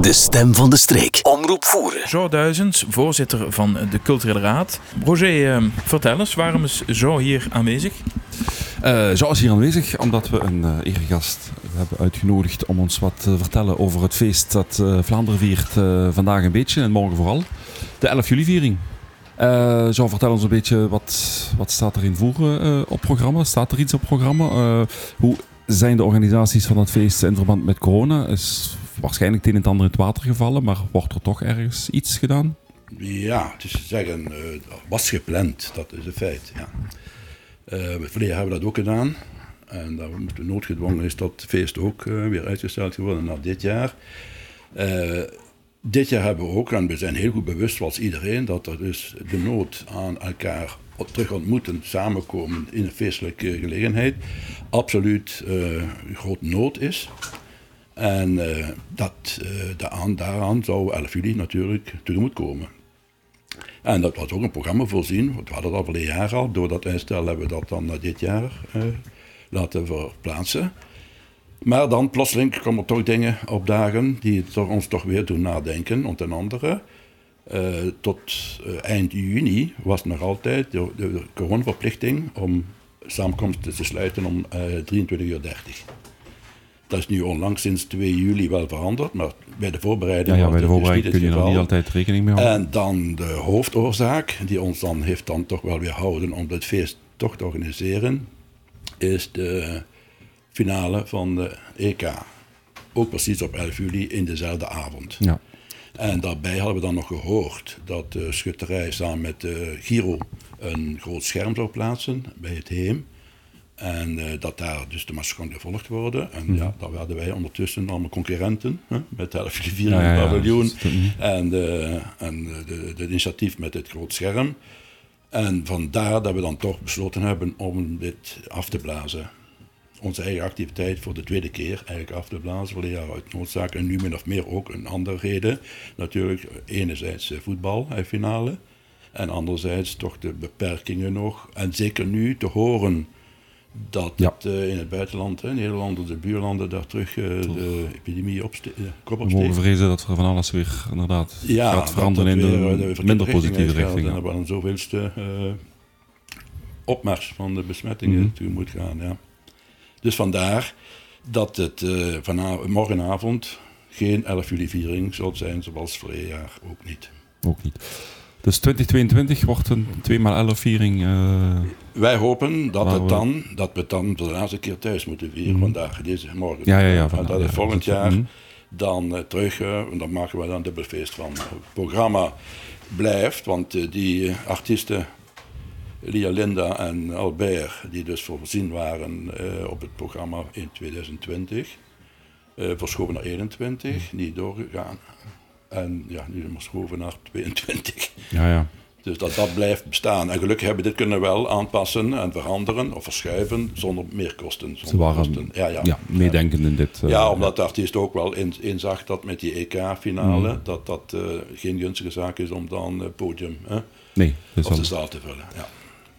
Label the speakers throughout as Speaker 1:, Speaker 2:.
Speaker 1: De stem van de streek. Omroep voeren.
Speaker 2: Zo Duizends, voorzitter van de Culturele Raad. Roger, eh, vertel eens, waarom is Zo hier aanwezig?
Speaker 3: Uh, Zo is hier aanwezig omdat we een uh, eregast hebben uitgenodigd om ons wat te vertellen over het feest dat uh, Vlaanderen viert vandaag een beetje en morgen vooral. De 11 juli viering. Uh, zo, vertel ons een beetje wat, wat staat er in voeren op programma? Staat er iets op programma? hoe zijn de organisaties van het feest in verband met corona? Is waarschijnlijk het een en ander in het water gevallen, maar wordt er toch ergens iets gedaan?
Speaker 4: Ja, het is te zeggen, uh, was gepland, dat is een feit. Ja. Uh, verleden hebben we dat ook gedaan. En dat we noodgedwongen is dat het feest ook uh, weer uitgesteld geworden naar dit jaar. dit jaar hebben we ook, en we zijn heel goed bewust, zoals iedereen, dat er dus de nood aan elkaar terug ontmoeten, samenkomen in een feestelijke gelegenheid, absoluut groot nood is. En uh, dat, uh, daaraan, daaraan zou 11 juli natuurlijk tegemoet komen. En dat was ook een programma voorzien, we hadden dat al een jaar al. Door dat uitstel hebben we dat dan naar dit jaar laten verplaatsen. Maar dan plotseling komen er toch dingen opdagen die ons toch weer doen nadenken, onder andere. Uh, tot eind juni was nog altijd de, de coronaverplichting om samenkomsten te sluiten om uh, eh, 23.30 uur. Dat is nu onlangs sinds 2 juli wel veranderd, maar bij de voorbereiding,
Speaker 3: ja, ja, bij de voorbereiding kun je niet altijd rekening mee houden.
Speaker 4: En dan de hoofdoorzaak, die ons dan heeft dan toch wel weer houden om het feest toch te organiseren, is de finale van de EK. Ook precies op 11 juli in dezelfde avond.
Speaker 3: Ja.
Speaker 4: En daarbij hadden we dan nog gehoord dat de schutterij samen met de Giro een groot scherm zou plaatsen bij het Heem. En uh, dat daar dus de mars kon gevolgd worden. En mm. ja, daar werden wij ondertussen allemaal concurrenten. Hè, met de 4 ja, ja, paviljoen. en, de, en de, de, initiatief met het groot scherm. En vandaar dat we dan toch besloten hebben om dit af te blazen onze eigen activiteit voor de tweede keer eigenlijk af te blazen. Vorig jaar uit noodzaak en nu min of meer ook een andere reden. Natuurlijk, enerzijds eh, voetbal, finale. En anderzijds toch de beperkingen nog. En zeker nu te horen dat het, uh, in het buitenland, in Nederland, de buurlanden, daar terug uh, de epidemie opste uh, kop
Speaker 3: opsteekt. We mogen vrezen dat er van alles weer inderdaad ja, gaat veranderen in de, de minder positieve richting.
Speaker 4: En dat we een zoveelste opmars van de besmettingen mm -hmm. tegemoet gaan. Ja. Dus vandaar dat het vanavond, morgenavond geen 11 juli viering zal zijn zoals vorig jaar ook niet.
Speaker 3: Ook niet. Dus 2022 wordt een 2x11 viering. Uh,
Speaker 4: Wij hopen dat, het dan, dat we het dan de laatste keer thuis moeten vieren mm. vandaag, deze morgen.
Speaker 3: Ja, ja, ja.
Speaker 4: Vandaag, dat het volgend jaar mm. dan uh, terug, en dan maken we dan dubbelfeest van. Het programma blijft, want die artiesten Lia Linda en Albert, die dus voorzien waren op het programma in 2020, uh, eh, verschoven naar 21, niet doorgegaan. En ja, nu verschoven naar 22.
Speaker 3: Ja, ja.
Speaker 4: Dus dat dat blijft bestaan. En gelukkig hebben we dit kunnen wel aanpassen en veranderen of verschuiven zonder meer kosten.
Speaker 3: Ze waren
Speaker 4: kosten.
Speaker 3: Ja, ja. ja, meedenkend in dit.
Speaker 4: Uh, ja, omdat de artiest ook wel inzag dat met die EK-finale, mm. dat dat uh, geen gunstige zaak is om dan het podium hè,
Speaker 3: nee,
Speaker 4: of de zaal te vullen. Ja.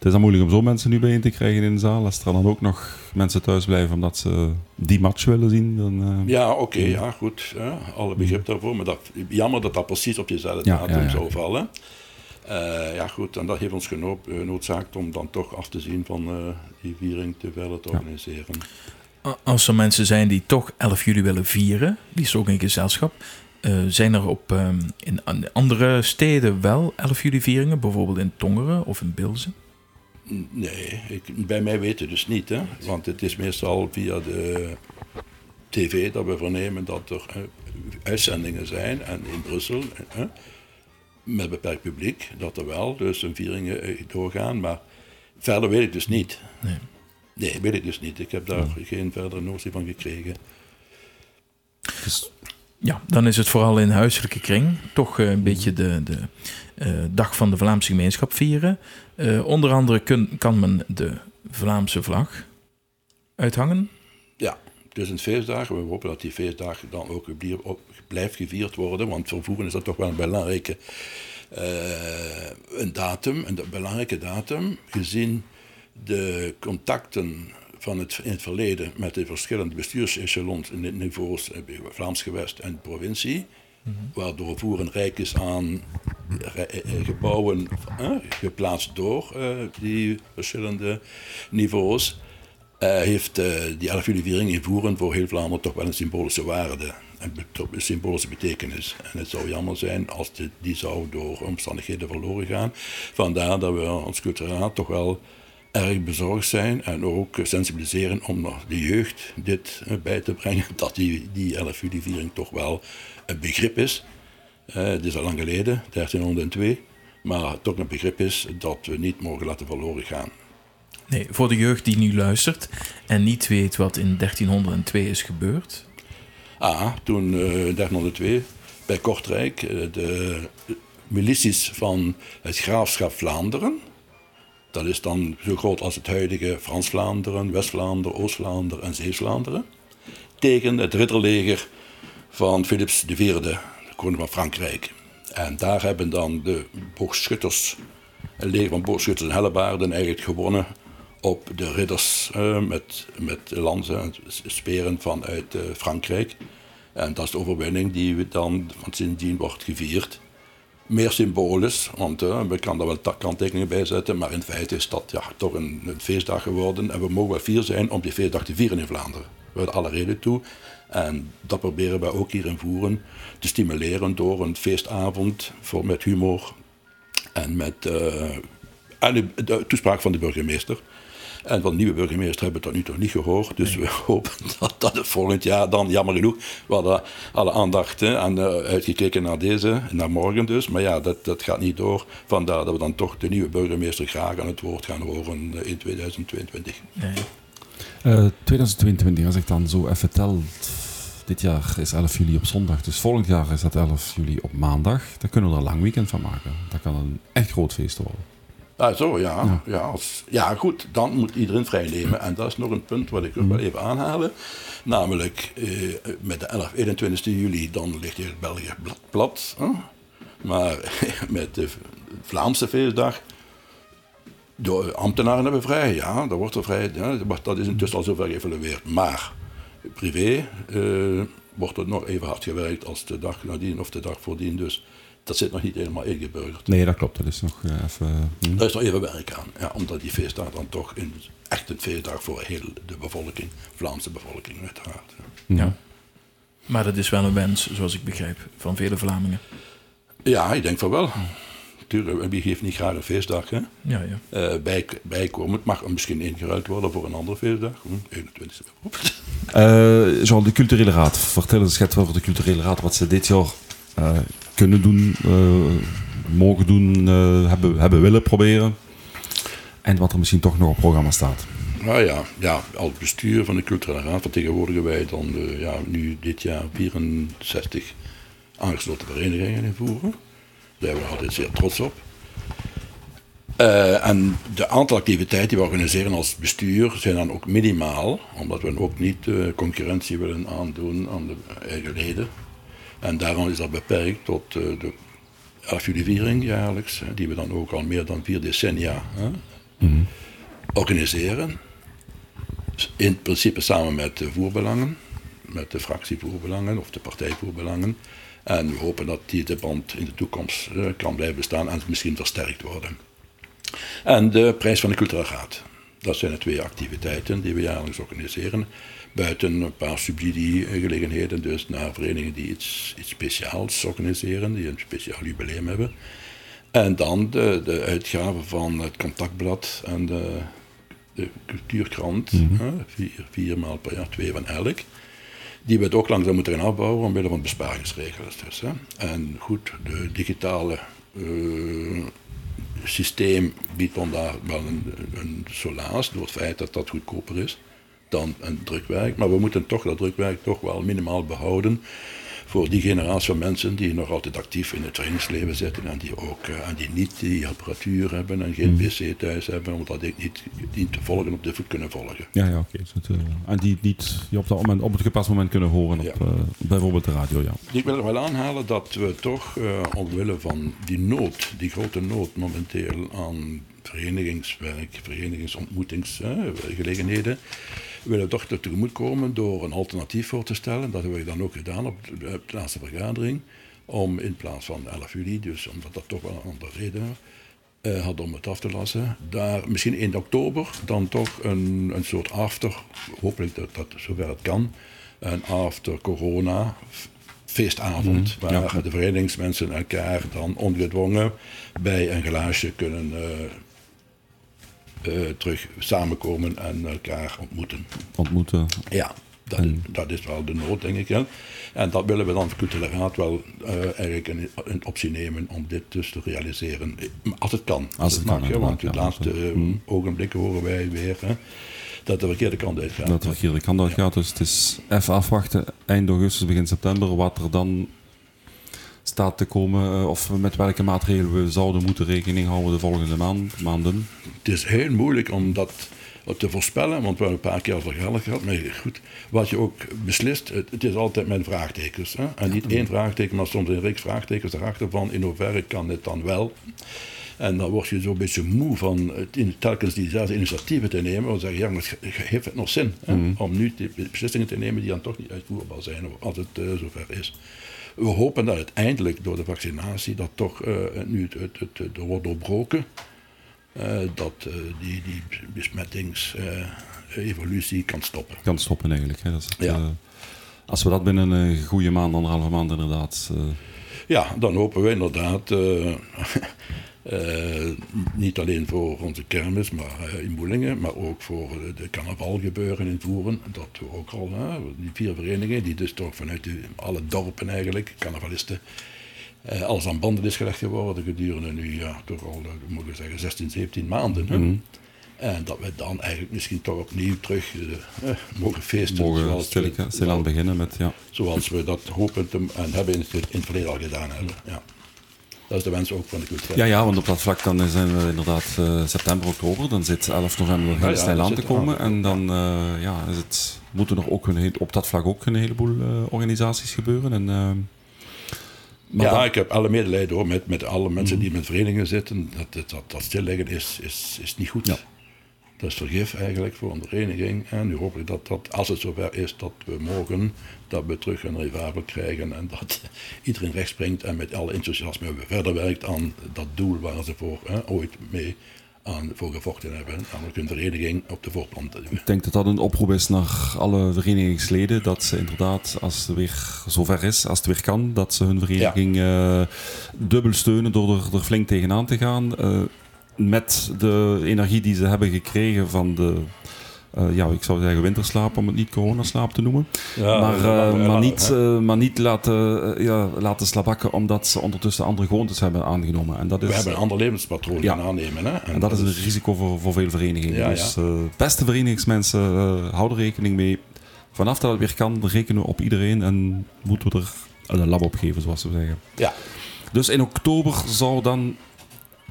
Speaker 3: Het is dan moeilijk om zo mensen nu bijeen te krijgen in de zaal. Als er dan ook nog mensen thuis blijven omdat ze die match willen zien. Dan, uh,
Speaker 4: ja, oké, okay, ja, goed. Ja, alle begrip daarvoor. Maar dat, jammer dat dat precies op jezelfde ja, datum ja, ja. zou vallen. Uh, ja, goed. En dat heeft ons genoodzaakt om dan toch af te zien van uh, die viering te verder te organiseren.
Speaker 2: Als er mensen zijn die toch 11 juli willen vieren, die is ook in gezelschap. Uh, zijn er op, um, in andere steden wel 11 juli vieringen, bijvoorbeeld in Tongeren of in Bilzen?
Speaker 4: Nee, ik, bij mij weten dus niet. Hè? Want het is meestal via de tv dat we vernemen dat er uh, uitzendingen zijn. En in Brussel, uh, met beperkt publiek, dat er wel dus een vieringen uh, doorgaan. Maar verder weet ik dus niet. Nee. Nee, weet ik dus niet. Ik heb daar geen verdere notie van gekregen.
Speaker 2: Dus ja, dan is het vooral in huiselijke kring toch uh, een beetje de, de uh, dag van de Vlaamse gemeenschap vieren. Uh, onder andere kun, kan men de Vlaamse vlag uithangen.
Speaker 4: Ja, dus een feestdagen. We hopen dat die feestdagen dan ook blijft gevierd worden. Want voor vroeger is dat toch wel een belangrijke een datum, een belangrijke datum, gezien de contacten van het, in het verleden met de verschillende bestuursechelons in de niveaus, Vlaams gewest en provincie, Waardoor Voeren rijk is aan gebouwen geplaatst door die verschillende niveaus. heeft die 11 juli viering in Voeren voor heel Vlaanderen toch wel een symbolische waarde een symbolische betekenis. En het zou jammer zijn als die zou door omstandigheden verloren gaan. Vandaar dat we als cultureel toch wel erg bezorgd zijn en ook sensibiliseren om de jeugd dit eh, bij te brengen, dat die, die 11 juli viering toch wel een begrip is. Uh, het is al lang geleden, 1302, maar toch een begrip is dat we niet mogen laten verloren gaan.
Speaker 2: Nee, voor de jeugd die nu luistert en niet weet wat in 1302 is gebeurd,
Speaker 4: Ah, toen uh, eh, 1302 bij Kortrijk de milities van het graafschap Vlaanderen. Dat is dan zo groot als het huidige Frans-Vlaanderen, West-Vlaanderen, Oost-Vlaanderen en Zeeuws-Vlaanderen. Tegen het ridderleger van Philips IV, de koning van Frankrijk. En daar hebben dan de boogschutters, een leger van boogschutters en hellebaarden eigenlijk gewonnen op de ridders uh, met, met lansen en speren vanuit uh, Frankrijk. En dat is de overwinning die we dan sindsdien wordt gevierd. Meer symbolisch, want uh, we kan daar wel kanttekeningen bij zetten, maar in feite is dat ja, toch een, feestdag geworden. En we mogen wel vier zijn om die feestdag te vieren in Vlaanderen. We hebben alle reden toe. En dat proberen wij ook hier in Voeren te stimuleren door een feestavond voor, met humor en met uh, de toespraak van de burgemeester. En van de nieuwe burgemeester hebben we dat nu toch niet gehoord. Dus we hopen dat, dat het volgend jaar dan, jammer genoeg, we hadden alle aandacht hè, en, uh, uitgekeken naar deze, naar morgen dus. Maar ja, dat, dat gaat niet door. Vandaar dat we dan toch de nieuwe burgemeester graag aan het woord gaan horen in 2022. Nee.
Speaker 3: Uh, 2022, als ik dan zo even tel, dit jaar is 11 juli op zondag, dus volgend jaar is dat 11 juli op maandag. Dan kunnen we er een lang weekend van maken. Dat kan een echt groot feest worden.
Speaker 4: Ah, zo, ja. Ja. Ja, als, ja, goed, dan moet iedereen vrijnemen. En dat is nog een punt wat ik ook wel even aanhalen. Namelijk, eh, met de 11, 21 juli, dan ligt heel België plat. Hè? Maar met de Vlaamse feestdag, de ambtenaren hebben vrij. Ja, dat wordt er vrij. Ja, dat is intussen al zover geëvalueerd. Maar privé eh, wordt er nog even hard gewerkt als de dag nadien of de dag voordien. Dus dat zit nog niet helemaal ingeburgerd.
Speaker 3: Nee, dat klopt. Dat is nog uh, even...
Speaker 4: Hm. Daar is nog even werk aan. Ja, omdat die feestdag dan toch een, echt een feestdag voor heel de bevolking, Vlaamse bevolking uiteraard.
Speaker 2: Ja. ja. Maar dat is wel een wens, zoals ik begrijp, van vele Vlamingen.
Speaker 4: Ja, ik denk van wel. Tuurlijk, wie geeft niet graag een feestdag? Hè?
Speaker 2: Ja, ja.
Speaker 4: Uh, bij, bijkomend mag misschien ingeruild worden voor een andere feestdag. Hm, 21
Speaker 3: uh, Jean, de culturele raad. Vertel eens over de culturele raad, wat ze dit jaar uh, kunnen doen, uh, mogen doen, uh, hebben, hebben willen proberen. En wat er misschien toch nog op programma staat.
Speaker 4: Nou ja, ja, als bestuur van de Culturele Raad vertegenwoordigen wij dan ja, nu dit jaar 64 aangesloten verenigingen in Voeren. Daar zijn we altijd zeer trots op. Uh, en de aantal activiteiten die we organiseren als bestuur zijn dan ook minimaal, omdat we ook niet concurrentie willen aandoen aan de eigen leden. En daarom is dat beperkt tot uh, de 11 juli viering jaarlijks, die we dan ook al meer dan vier decennia hè, mm. organiseren. In principe samen met de voerbelangen, met de fractievoerbelangen of de partijvoerbelangen. En we hopen dat die de band in de toekomst uh, kan blijven bestaan en misschien versterkt worden. En de prijs van de culturele raad. Dat zijn de twee activiteiten die we jaarlijks organiseren. Buiten een paar subsidiegelegenheden, dus naar verenigingen die iets, iets speciaals organiseren, die een speciaal jubileum hebben. En dan de, de uitgave van het contactblad en de, de cultuurkrant, mm -hmm. vier, vier maal per jaar, twee van elk. Die we het ook langzaam moeten gaan afbouwen omwille van besparingsregels. Dus, hè. En goed, de digitale uh, systeem biedt dan daar wel een, een solaas door het feit dat dat goedkoper is dan een drukwerk. Maar we moeten toch dat drukwerk toch wel minimaal behouden voor die generatie van mensen die nog altijd actief in het trainingsleven zitten en die ook uh, en die niet die apparatuur hebben en geen mm. pc thuis hebben, omdat ik niet, niet te volgen op de voet kunnen volgen.
Speaker 3: Ja, ja oké. Okay. Uh, en die niet die op, dat moment, op het gepast moment kunnen horen ja. op uh, bijvoorbeeld de radio. Ja.
Speaker 4: Ik wil er wel aanhalen dat we toch omwille van die nood, die grote nood momenteel aan verenigingswerk, verenigingsontmoetingsgelegenheden, willen toch tegemoet komen door een alternatief voor te stellen. Dat hebben we dan ook gedaan op de, laatste vergadering. om in plaats van 11 juli, dus omdat dat toch wel een andere reden uh, had om het af te lassen, daar misschien in oktober dan toch een, een soort after, hopelijk dat, dat zover het kan, een after corona feestavond, mhm. waar de verenigingsmensen elkaar dan ongedwongen bij een glaasje kunnen uh, terug samenkomen en elkaar ontmoeten.
Speaker 3: Ontmoeten.
Speaker 4: Ja, dat, dat is wel de nood, denk ik. Hè. En dat willen we dan voor Raad wel uh, eigenlijk een, een, optie nemen om dit dus te realiseren. Als het kan.
Speaker 3: Als, het, kan.
Speaker 4: want de laatste mhm. ogenblikken horen wij weer. Hè, dat de verkeerde kant uit gaat.
Speaker 3: Dat de verkeerde kant uit gaat. Dus het is even afwachten, eind augustus, begin september, wat er dan staat te komen. Eh, of met welke maatregelen we zouden moeten rekening houden de volgende maand, maanden.
Speaker 4: Het is heel moeilijk om dat te voorspellen, want we hebben een paar keer al vergaderd gehad. Maar goed, wat je ook beslist, het, is altijd met vraagtekens. Hè? En niet één vraagteken, maar soms een reeks vraagtekens erachter van in hoeverre kan dit dan wel. En dan word je zo'n beetje moe van telkens diezelfde initiatieven te nemen. We zeggen, ja, maar heeft het nog zin hè, mhm. om nu beslissingen te nemen die dan toch niet uitvoerbaar zijn als het uh, zover is. We hopen dat uiteindelijk door de vaccinatie dat toch uh, nu het, het, het, wordt doorbroken. Uh, dat die, die besmettings-evolutie kan stoppen.
Speaker 3: Kan stoppen eigenlijk. Hè? Dat is het, ja. als we dat binnen een goede maand, anderhalve maand inderdaad...
Speaker 4: Ja, dan hopen we inderdaad Uh, niet alleen voor onze kermis maar, uh, in Boelingen, maar ook voor de carnavalgebeuren in Voeren. Dat we ook al, uh, die vier verenigingen, die dus toch vanuit de, alle dorpen eigenlijk, carnavalisten, alles aan banden is gelegd geworden gedurende nu, ja, toch al, moet ik zeggen, 16, 17 maanden. Mm En dat we dan eigenlijk misschien toch opnieuw terug mogen feesten.
Speaker 3: Mogen zoals stilaan beginnen met, ja.
Speaker 4: Zoals we dat hopen te, en hebben in het, in het verleden al gedaan hebben. Ja. Dat is de wens ook van de cultuur.
Speaker 3: Ja, ja, want op dat vlak dan zijn we inderdaad uh, september, oktober. Dan zit 11 november heel ja, ja, aan te komen. En dan ja, is het, moeten er ook een, op dat vlak ook een heleboel organisaties gebeuren. En,
Speaker 4: ja, dan... ik heb alle medelijden hoor, met, met alle mensen die met verenigingen zitten. Dat, dat, dat stilleggen is, is, is niet goed. Ja. Dat is vergif eigenlijk voor een vereniging. En nu hoop ik dat, dat als het zover is dat we mogen, dat we terug een revival krijgen en dat iedereen recht springt en met alle enthousiasme verder werkt aan dat doel waar ze voor hè, ooit mee aan, voor gevochten hebben. Namelijk een vereniging op de voorplant
Speaker 3: Ik denk dat dat een oproep is naar alle verenigingsleden. Dat ze inderdaad, als het weer zover is, als het weer kan, dat ze hun vereniging ja. uh, dubbel steunen door er, er, flink tegenaan te gaan. Uh, met de energie die ze hebben gekregen van de, uh, ja, ik zou zeggen winterslaap, om het niet coronaslaap te noemen. Ja, maar, uh, maar, niet, uh, maar niet laten, ja, laten slabakken omdat ze ondertussen andere gewoontes hebben aangenomen. En dat is,
Speaker 4: We hebben een ander levenspatroon
Speaker 3: ja.
Speaker 4: gaan aannemen. Hè?
Speaker 3: En, en dat, is een risico voor, voor veel verenigingen. Ja, dus beste verenigingsmensen, houden rekening mee. Vanaf dat het weer kan, rekenen we op iedereen en moeten we er een lab op geven, zoals we zeggen.
Speaker 4: Ja.
Speaker 3: Dus in oktober zou dan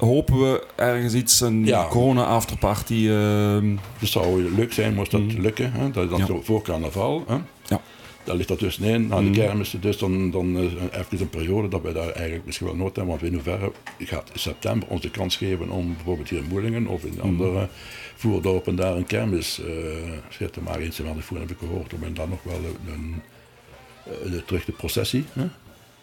Speaker 3: hopen we ergens iets, een ja. corona-afterparty. Uh...
Speaker 4: Het zou leuk zijn, moest dat mm. lukken. Hè? Dat is ja. voor carnaval. Hè?
Speaker 3: Ja.
Speaker 4: Daar ligt dat tussenin, na de mm. kermis. Dus dan, dan uh, even een periode dat wij daar eigenlijk misschien wel nood hebben. Want in hoeverre gaat in september onze kans geven om bijvoorbeeld hier in Moelingen of in mm. andere voerdorpen daar een kermis uh, te maken. Eens in de voer heb ik gehoord, om dan nog wel een, een, een terug de processie. Hè?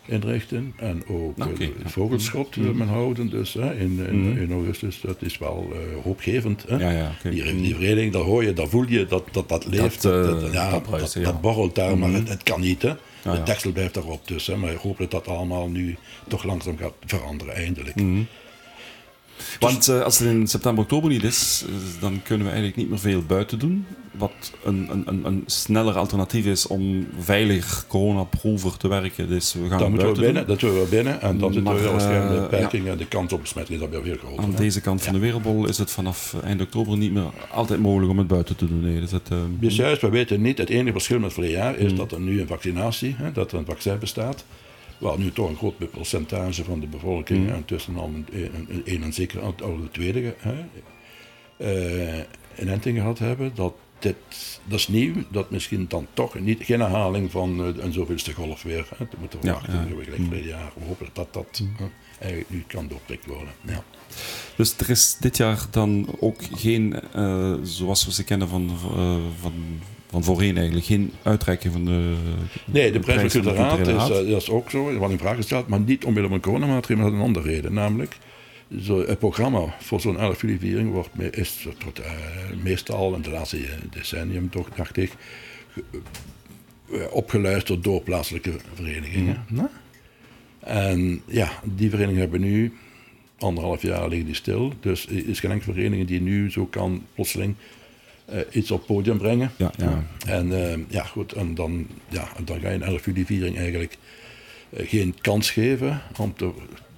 Speaker 4: Inrichten. En ook okay, uh, vogelschot mm. men houden. Dus in, in, in, augustus, dat is wel uh, hoopgevend. Hè?
Speaker 3: Ja, ja, okay.
Speaker 4: die, die vereniging, daar hoor je, daar voel je dat dat, dat leeft. Dat, dat, ja, dat, dat, borrelt daar, maar het, het, kan niet. Hè? het deksel blijft daarop dus. Hè? Maar ik hoop dat dat allemaal nu toch langzaam gaat veranderen, eindelijk.
Speaker 3: Mm. Want uh, als het in september, oktober niet is, dan kunnen we eigenlijk niet meer veel buiten doen. Wat een, een, een sneller alternatief is om veilig coronaproever te werken. Dus we gaan
Speaker 4: moeten we binnen, dat doen we binnen. En dan zitten we waarschijnlijk de beperking ja. en de kans op besmetting is dan weer groter.
Speaker 3: Aan deze kant van de wereldbol is het vanaf eind oktober niet meer altijd mogelijk om het buiten te doen. Nee, dus het, uh,
Speaker 4: dus juist, we weten niet. Het enige verschil met vorig jaar is mm. dat er nu een vaccinatie, hè, dat er een vaccin bestaat waar nu toch een groot percentage van de bevolking, mm. en tussen al een, een, een en zeker al de tweede, hè, uh, een enting gehad hebben, dat dit, dat is nieuw, dat misschien dan toch niet, geen herhaling van uh, een zoveelste golf weer. Hè, te moeten verwachten, ja, ja. gelijk mm. jaar. We hopen dat dat mm. eigenlijk nu kan doorprikt worden. Ja.
Speaker 3: Dus er is dit jaar dan ook geen, uh, zoals we ze kennen van, van van voorheen eigenlijk geen uitreiking van de.
Speaker 4: Nee, de prijs van de Raad is,
Speaker 3: Raad.
Speaker 4: eh, dat is ook zo, wat in vraag gesteld, maar niet omwille van coronamaatregelen, maar dat is een andere reden. Namelijk, zo, het programma voor zo'n 11 juli viering wordt, me- is tot, eh, meestal in de laatste eh, decennium toch, dacht ik, ge- opgeluisterd door plaatselijke verenigingen. En ja, die verenigingen hebben nu anderhalf jaar liggen die stil. Dus er is geen enkele vereniging die nu zo kan plotseling eh, iets op het podium brengen.
Speaker 3: Ja, ja.
Speaker 4: En eh, ja, goed, en dan, ja, dan ga je een 11 juli viering eigenlijk eh, geen kans geven om te,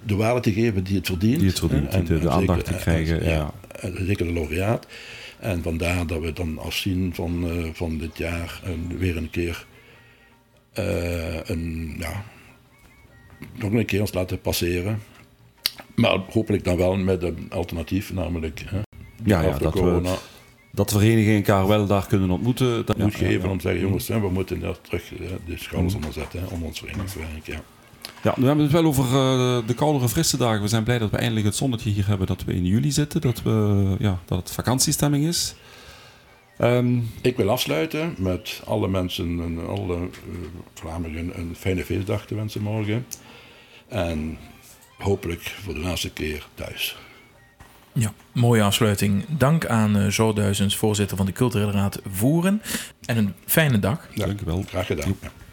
Speaker 4: de waarde te geven die het verdient.
Speaker 3: Die het verdient,
Speaker 4: En-
Speaker 3: de- de
Speaker 4: en
Speaker 3: aandacht
Speaker 4: zeker-
Speaker 3: te krijgen,
Speaker 4: en-
Speaker 3: ja.
Speaker 4: en zeker de laureaat. En vandaar dat we dan afzien van, van dit jaar en weer een keer een, ja, nog een keer ons laten passeren. Maar hopelijk dan wel met een alternatief, namelijk hè,
Speaker 3: Ja, ja, dat
Speaker 4: corona
Speaker 3: Dat verenigingen elkaar wel daar kunnen ontmoeten. Dat
Speaker 4: moet
Speaker 3: ja,
Speaker 4: geven
Speaker 3: ja,
Speaker 4: om te zeggen, jongens, hè, we moeten daar terug de schouders onder zetten hè, om ons verenigingswerk. Ja.
Speaker 3: Ja, nu hebben we het wel over eh, de koudere, frisse dagen. We zijn blij dat we eindelijk het zonnetje hier hebben, dat we in juli zitten, dat, we, ja, dat het vakantiestemming is. Ehm,
Speaker 4: Ik wil afsluiten met alle mensen en alle eh, Vlamingen een fijne feestdag te wensen morgen. En hopelijk voor de laatste keer thuis.
Speaker 2: Ja, mooie afsluiting. Dank aan eh Jo Duizens, voorzitter van de Culturele Raad Voeren. En een fijne dag.
Speaker 4: Ja,
Speaker 3: Dank u wel.
Speaker 4: Graag gedaan. Ja.